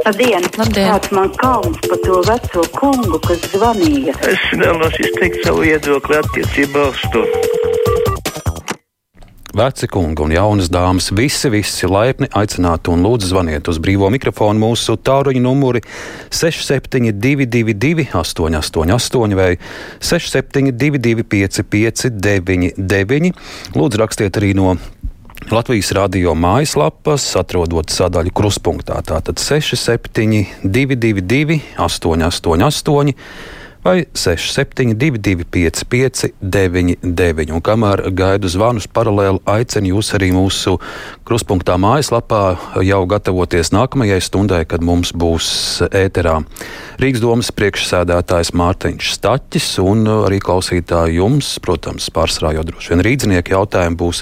Labdien! Labdien. Kāds man kauns par to veco kungu, kas zvanīja? Es vēlos izteikt savu viedokli attiecībā uz to. Veci kungi un jaunas dāmas, visi, visi laipni aicināti un lūdzu zvaniet uz brīvo mikrofonu mūsu tāruņa numuri 6722, 888, vai 672, 559, Lūdzu, rakstiet arī no Latvijas radio mājaslapas, atrodot sadaļu kruspunktā. Tātad 6722, 888 vai 6722, 559, un kamēr gaidu zvanus paralēli aicinu jūs arī mūsu kruspunktā mājaslapā jau gatavoties nākamajai stundai, kad mums būs ēterā Rīgas domas priekšsēdētājs Mārtiņš Staķis un arī klausītāji jums, protams, pārsvarā jau droši vien rīdzinieki jautājumi būs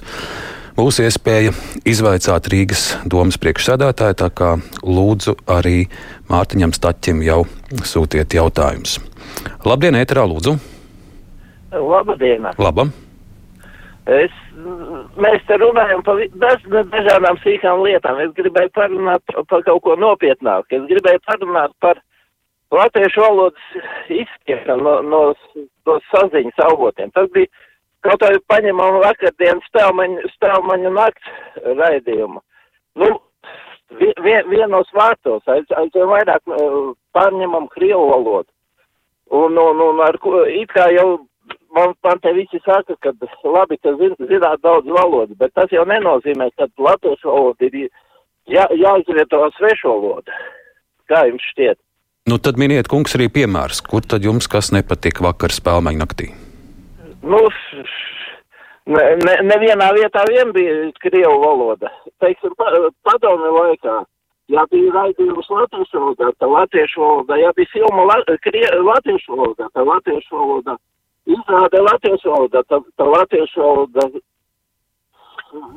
būs iespēja izvaicāt Rīgas domas priekšsēdētāju, tā kā lūdzu arī Mārtiņam Staķim jau sūtiet jautājumus. Labdien, ēterā, lūdzu! Labdien! Labam! Es, mēs te runājam par daž, dažādām sīkām lietām. Es gribēju parunāt par kaut ko nopietnāku. Es gribēju parunāt par latviešu valodas izskiešanu no, no, no saziņas avotiem. Tas bija Kaut arī paņemam vakardienas stāvmaņu, stāvmaņu nakts raidījumu. Nu, vien, vienos vārtos aizvien aiz vairāk uh, pārņemam krievu valodu. Un, un, un ar ko, it kā jau man, man te visi saka, ka labi, ka zin, zināt daudz valodu, bet tas jau nenozīmē, ka latviešu valoda ir jā, jāizvieto svešu valodu. Kā jums šķiet? Nu, tad miniet, kungs, arī piemērs, kur tad jums kas nepatika vakar spēlmeņa naktī? Nu, ne, ne, nevienā vietā vien bija krievu valoda. Teiksim, pa, padomi laikā, ja bija raidījums latviešu valodā, tad latviešu valodā, ja bija filma la, krie, latviešu valodā, tad latviešu valodā, izrāda latviešu valodā, tad, tad latviešu valodā,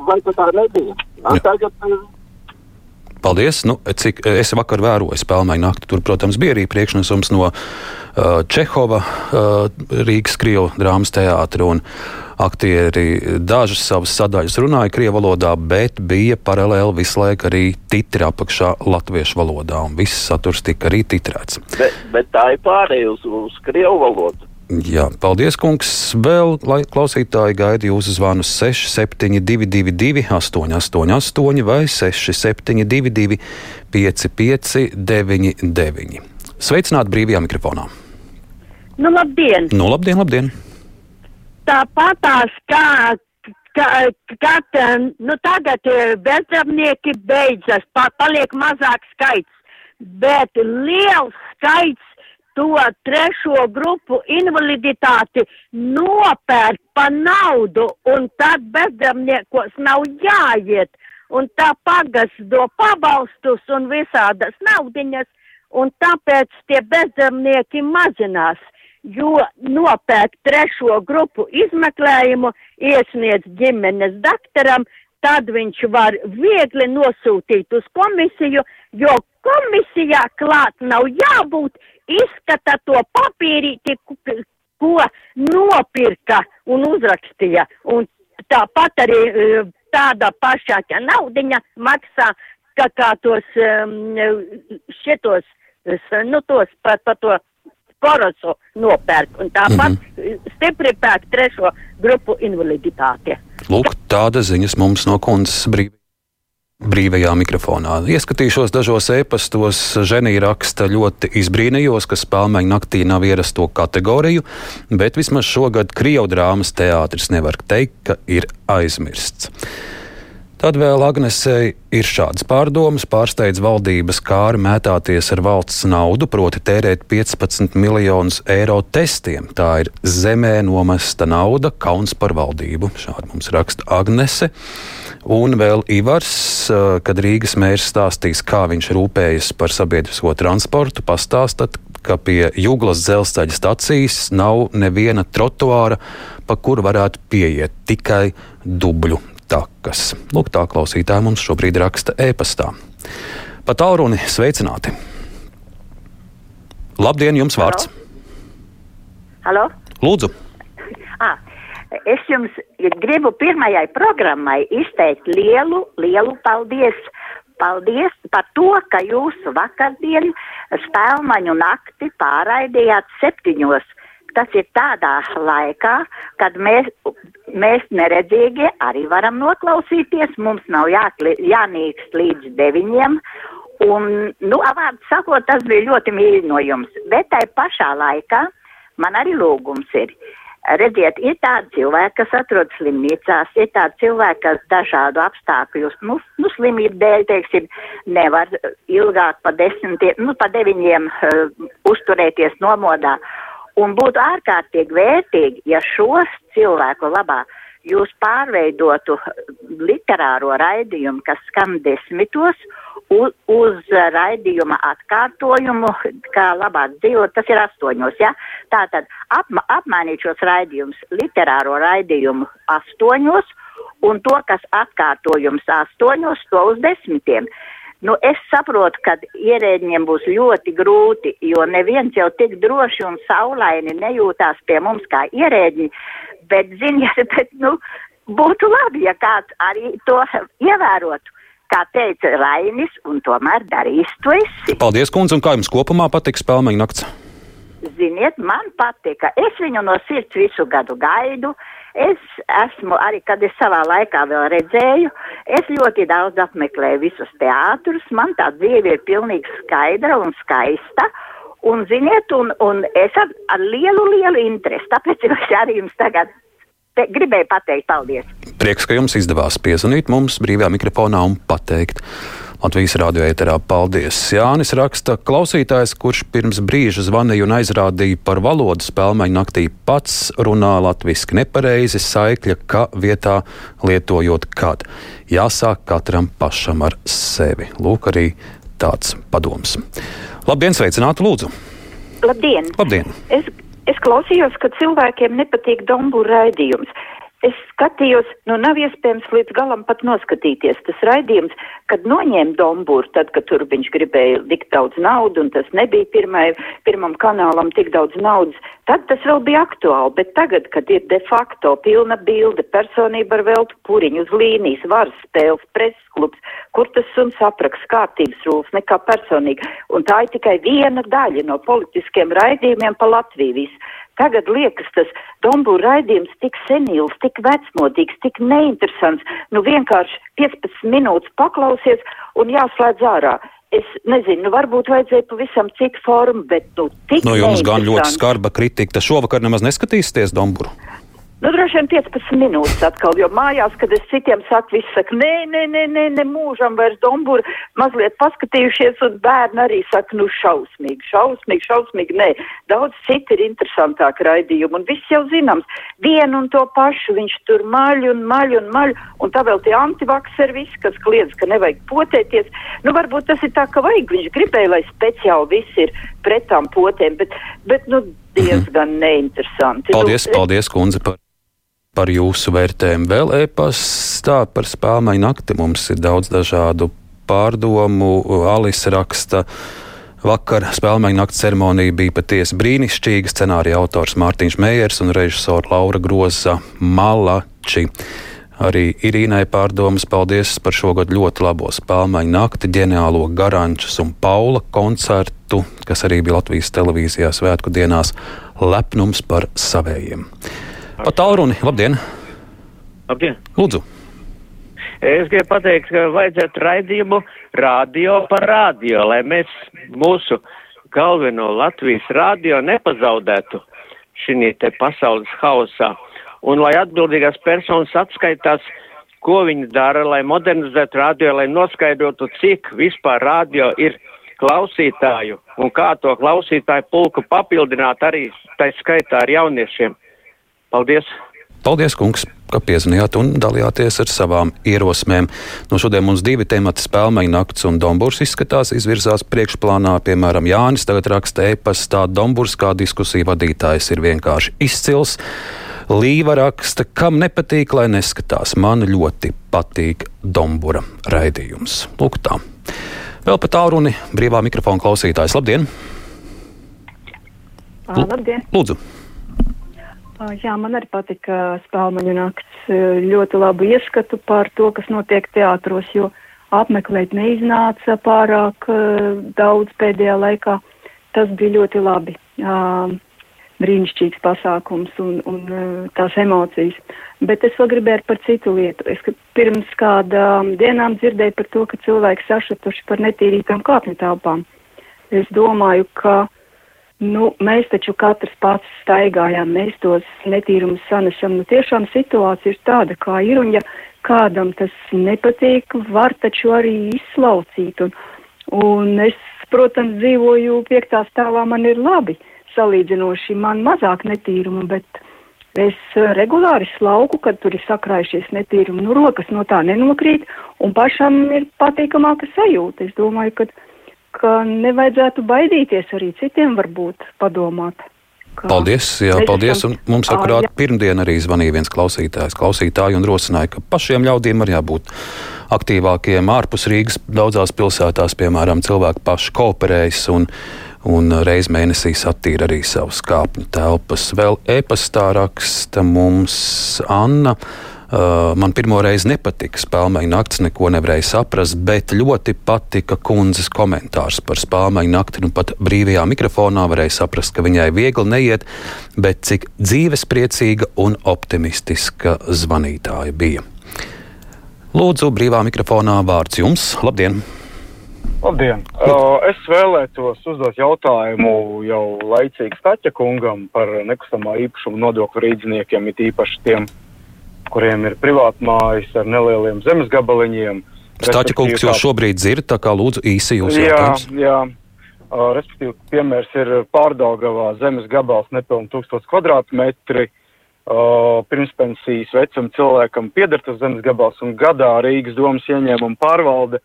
vai tā nebija? Tagad, Paldies! Nu, cik es vakar vēroju spēlēju nakti, tur, protams, bija arī priekšnesums no uh, Čehova, uh, Rīgas Krievijas drāmas teātra. Aktieri dažas savas sadaļas runāja krievu valodā, bet bija paralēli visu laiku arī titri apakšā latviešu valodā, un viss saturs tika arī titrēts. Bet, bet tā ir pārējai uz, uz krievu valodu. Jā, paldies, kungs. Vēl klausītāji gaida jūsu zvanu 6722, 888, vai 672, 559, Sveicināti brīvajā mikrofonā. Nu, labdien! Nu, labdien, labdien! Tāpatās kā, kā, kā nu, tagad bezdarbnieki beidzas, paliek mazāk skaits, bet liels skaits to trešo grupu invaliditāti nopērk pa naudu, un tad bezdarbniekos nav jāiet, un tā pagas do pabalstus un visādas naudiņas, un tāpēc tie bezdarbnieki mazinās, jo nopērk trešo grupu izmeklējumu, iesniedz ģimenes daktaram, tad viņš var viegli nosūtīt uz komisiju, jo komisijā klāt nav jābūt, izskata to papīrīti, ko nopirka un uzrakstīja. Un tāpat arī e, tāda pašā naudiņa maksā, kā, kā tos šitos, nu tos par pa to korosu nopērk. Un tāpat mm -hmm. stipri pērk trešo grupu invaliditāti. Lūk, tāda ziņas mums no kundzes brīvības brīvajā mikrofonā. Ieskatīšos dažos e-pastos, Ženija raksta ļoti izbrīnījos, ka spēlmeņa naktī nav ierasto kategoriju, bet vismaz šogad Krievdrāmas teātris nevar teikt, ka ir aizmirsts. Tad vēl Agnesei ir šādas pārdomas, pārsteidz valdības kāri mētāties ar valsts naudu, proti tērēt 15 miljonus eiro testiem. Tā ir zemē nomesta nauda, kauns par valdību. Šādi mums raksta Agnese. Un vēl Ivars, kad Rīgas mērs stāstīs, kā viņš rūpējas par sabiedrisko transportu, pastāstat, ka pie Jūglas dzelzceļa stacijas nav neviena trotuāra, pa kuru varētu pieiet tikai dubļu takas. Lūk, tā klausītāja mums šobrīd raksta e-pastā. Pa tālruni sveicināti! Labdien, jums vārds! Halo? Lūdzu! Ah, Es jums gribu pirmajai programmai izteikt lielu, lielu paldies paldies par to, ka jūs vakardien spēlmaņu nakti pārraidījāt septiņos. Tas ir tādā laikā, kad mēs, mēs neredzīgi arī varam noklausīties. Mums nav jākli, jānīkst līdz deviņiem. Un, nu, vārdu sakot, tas bija ļoti mīļi no jums. Bet tai pašā laikā man arī lūgums ir. Redziet, ir tādi cilvēki, kas atrodas slimnīcās, ir tādi cilvēki, kas dažādu apstākļu, nu, nu slimību dēļ, teiksim, nevar ilgāk pa desmitiem, nu, pa deviņiem uh, uzturēties nomodā. Un būtu ārkārtīgi vērtīgi, ja šos cilvēku labā jūs pārveidotu literāro raidījumu, kas skan desmitos, uz, uz raidījuma atkārtojumu, kā labāk dzīvot, tas ir astoņos, ja? Tātad apma, apmainīt šos raidījumus, literāro raidījumu astoņos, un to, kas atkārtojums astoņos, to uz desmitiem. Nu, es saprotu, ka ierēģiem būs ļoti grūti, jo neviens jau tik droši un saulaini nejūtās pie mums kā ierēģi, bet, ziniet, bet, nu, būtu labi, ja kāds arī to ievērotu kā teica Rainis, un tomēr darīs to esi. Paldies, kundze, un kā jums kopumā patīk spēlmeņa nakts? Ziniet, man patika. Es viņu no sirds visu gadu gaidu. Es esmu arī, kad es savā laikā vēl redzēju, es ļoti daudz apmeklēju visus teātrus. Man tā dzīve ir pilnīgi skaidra un skaista. Un, ziniet, un, un es ar, ar lielu, lielu interesi, tāpēc es arī jums tagad te, gribēju pateikt paldies. Prieks, ka jums izdevās piezvanīt mums brīvajā mikrofonā un pateikt. Latvijas radio ēterā paldies. Jānis raksta, klausītājs, kurš pirms brīža zvanīja un aizrādīja par valodu spēlmeņu naktī, pats runā latviski nepareizi, saikļa, ka vietā lietojot kad. Jāsāk katram pašam ar sevi. Lūk, arī tāds padoms. Labdien, sveicināti, lūdzu! Labdien! Labdien. Es Es klausījos, ka cilvēkiem nepatīk dombu raidījums. Es skatījos, nu nav iespējams līdz galam pat noskatīties. Tas raidījums, kad noņēma Dombūru, tad, kad tur viņš gribēja likt daudz naudu, un tas nebija pirmai, pirmam kanālam tik daudz naudas, tad tas vēl bija aktuāli. Bet tagad, kad ir de facto pilna bilde, personība ar veltu puriņu uz līnijas, varas spēles, preses klubs, kur tas suns apraksts, kārtības rūls, nekā personīgi. Un tā ir tikai viena daļa no politiskiem raidījumiem pa Latviju visu. Tagad liekas tas Dombūra raidījums tik senīls, tik vecmodīgs, tik neinteresants. Nu vienkārši 15 minūtes paklausies un jāslēdz ārā. Es nezinu, nu varbūt vajadzēja pavisam citu formu, bet nu tik. No jums gan ļoti skarba kritika. Šovakar nemaz neskatīsieties Dombūru. Nu, droši vien 15 minūtes atkal, jo mājās, kad es citiem saku, viss saka, nē, nē, nē, nē, nē mūžam vairs domburu, mazliet paskatījušies, un bērni arī saka, nu, šausmīgi, šausmīgi, šausmīgi, nē. Daudz citi ir interesantāk raidījumi, un viss jau zināms, vienu un to pašu, viņš tur maļ un maļ un maļ, un tā vēl tie antivakseri visi, kas kliedz, ka nevajag potēties. Nu, varbūt tas ir tā, ka vajag, viņš gribēja, lai speciāli viss ir pret tām potēm, bet, bet nu, diezgan mhm. neinteresanti. Paldies, nu, paldies, kundze, par par jūsu vērtējumu. Vēl e-pastā par spēļu nakti mums ir daudz dažādu pārdomu. Alise raksta. Vakar spēļu nakts ceremonija bija patiesi brīnišķīga. Scenārija autors Mārtiņš Meijers un režisora Laura Groza Malači. Arī Irīnai pārdomas paldies par šogad ļoti labo spēļu nakti, ģeniālo Garančas un Paula koncertu, kas arī bija Latvijas televīzijā svētku dienās. Lepnums par savējiem. Pa tālruni, labdien! Labdien! Lūdzu! Es gribu pateikt, ka vajadzētu raidījumu radio par radio, lai mēs mūsu galveno Latvijas radio nepazaudētu šī te pasaules hausā. Un lai atbildīgās personas atskaitās, ko viņi dara, lai modernizētu radio, lai noskaidrotu, cik vispār radio ir klausītāju un kā to klausītāju pulku papildināt arī tā skaitā ar jauniešiem. Paldies! Paldies, kungs, ka piezvanījāt un dalījāties ar savām ierosmēm. No šodien mums divi temati - spēļu nakts un Dombūrs izskatās izvirzās priekšplānā. Piemēram, Jānis tagad raksta e-pastā, Dombūrs kā diskusija vadītājs ir vienkārši izcils. Līva raksta, kam nepatīk, lai neskatās. Man ļoti patīk Dombūra raidījums. Lūk, tā. Vēl pat tālruni brīvā mikrofona klausītājs. Labdien! Labdien! Lūdzu! Jā, man arī patika spēļu nakts. Ļoti labu ieskatu par to, kas notiek teātros, jo apmeklēt neiznāca pārāk uh, daudz pēdējā laikā. Tas bija ļoti labi. Uh, brīnišķīgs pasākums un, un uh, tās emocijas. Bet es vēl gribēju par citu lietu. Es pirms kādām dienām dzirdēju par to, ka cilvēki sašutuši par netīrītām kāpņu telpām. Es domāju, ka nu, mēs taču katrs pats staigājām, mēs tos netīrumus sanesam. Nu, tiešām situācija ir tāda, kā ir, un ja kādam tas nepatīk, var taču arī izslaucīt. Un, un es, protams, dzīvoju piektā stāvā, man ir labi salīdzinoši, man mazāk netīrumu, bet es regulāri slauku, kad tur ir sakrājušies netīrumi, nu rokas no tā nenokrīt, un pašam ir patīkamāka sajūta. Es domāju, ka, ka nevajadzētu baidīties arī citiem varbūt padomāt. Paldies, jā, paldies. Un mums akurāt pirmdien arī zvanīja viens klausītājs, klausītāji un rosināja, ka pašiem ļaudīm ir jābūt aktīvākiem ārpus Rīgas. Daudzās pilsētās, piemēram, cilvēki paši kooperējas un, un reiz mēnesī satīra arī savus kāpņu telpas. Vēl e-pastā raksta mums Anna. Uh, man pirmo reizi nepatika spēļu naktis, neko nevarēju saprast, bet ļoti patika kundzes komentārs par spēļu nakti. Nu, pat brīvajā mikrofonā varēja saprast, ka viņai viegli neiet, bet cik dzīvespriecīga un optimistiska zvanītāja bija. Lūdzu, brīvā mikrofonā vārds jums. Labdien! Labdien! Uh, es vēlētos uzdot jautājumu jau laicīgi Staķa kungam par nekustamā īpašuma nodokļu rīdziniekiem, it īpaši tiem, kuriem ir privātmājas ar nelieliem zemes gabaliņiem. Stāķa kungs jau šobrīd dzird, tā kā lūdzu īsi jūs jautājums. Jā, jā. Uh, respektīvi, piemērs ir pārdaugavā zemes gabals nepilni 1000 kvadrātmetri. Uh, pirmspensijas vecam cilvēkam pieder tas zemes gabals un gadā Rīgas domas ieņēmuma pārvalde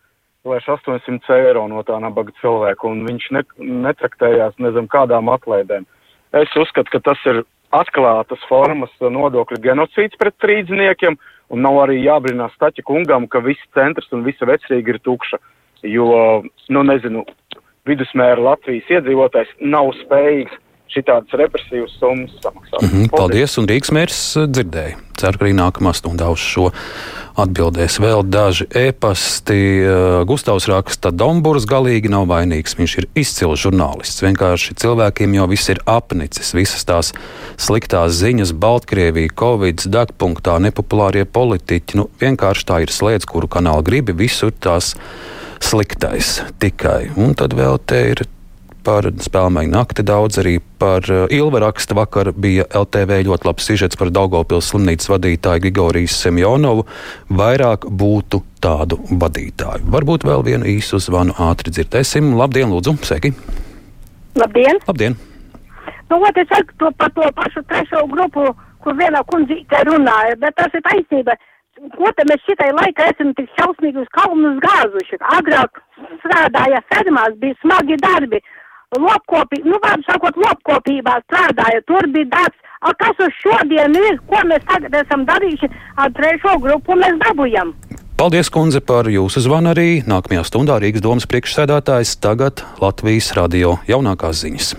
lēš 800 eiro no tā nabaga cilvēka un viņš ne, netraktējās nezinu kādām atlaidēm. Es uzskatu, ka tas ir atklātas formas nodokļu genocīds pret strīdniekiem, un nav arī jābrīnās Staķa kungam, ka viss centrs un visa vecrīga ir tukša, jo, nu nezinu, vidusmēra Latvijas iedzīvotājs nav spējīgs šitādas represīvas summas samaksāt. Mm -hmm, paldies, un Rīgas mērs eh, dzirdēja. Ceru, ka arī nākamā stundā uz šo atbildēs vēl daži ēpasti. Eh, Gustavs raksta, Dombūrs galīgi nav vainīgs. Viņš ir izcils žurnālists. Vienkārši cilvēkiem jau viss ir apnicis. Visas tās sliktās ziņas, Baltkrievija, Covid, degpunktā, nepopulārie politiķi. Nu, vienkārši tā ir slēdz, kuru kanālu gribi, visur tās sliktais tikai. Un tad vēl te ir par spēlēju nakti, daudz arī par uh, Ilva raksta. Vakar bija LTV ļoti labs sižets par Daugopils slimnīcas vadītāju Grigorijas Semjonovu. Vairāk būtu tādu vadītāju. Varbūt vēl vienu īsu zvanu ātri dzirdēsim. Labdien, lūdzu, sveiki! Labdien! Labdien. Nu, ot, es saku to par to pašu trešo grupu, kur vienā kundzīte runāja, bet tas ir taisnība. Ko te mēs šitai laikā esam tik šausmīgi uz kalnus gāzuši? Agrāk strādāja fermās, bija smagi darbi lopkopī, nu, vārdu sakot, lopkopībā strādāja, tur bija darbs. A, kas uz šodienu ir, ko mēs tagad esam darījuši ar trešo grupu, mēs dabujam. Paldies, kundze, par jūsu zvanu arī. Nākamajā stundā Rīgas domas priekšsēdētājs tagad Latvijas radio jaunākās ziņas.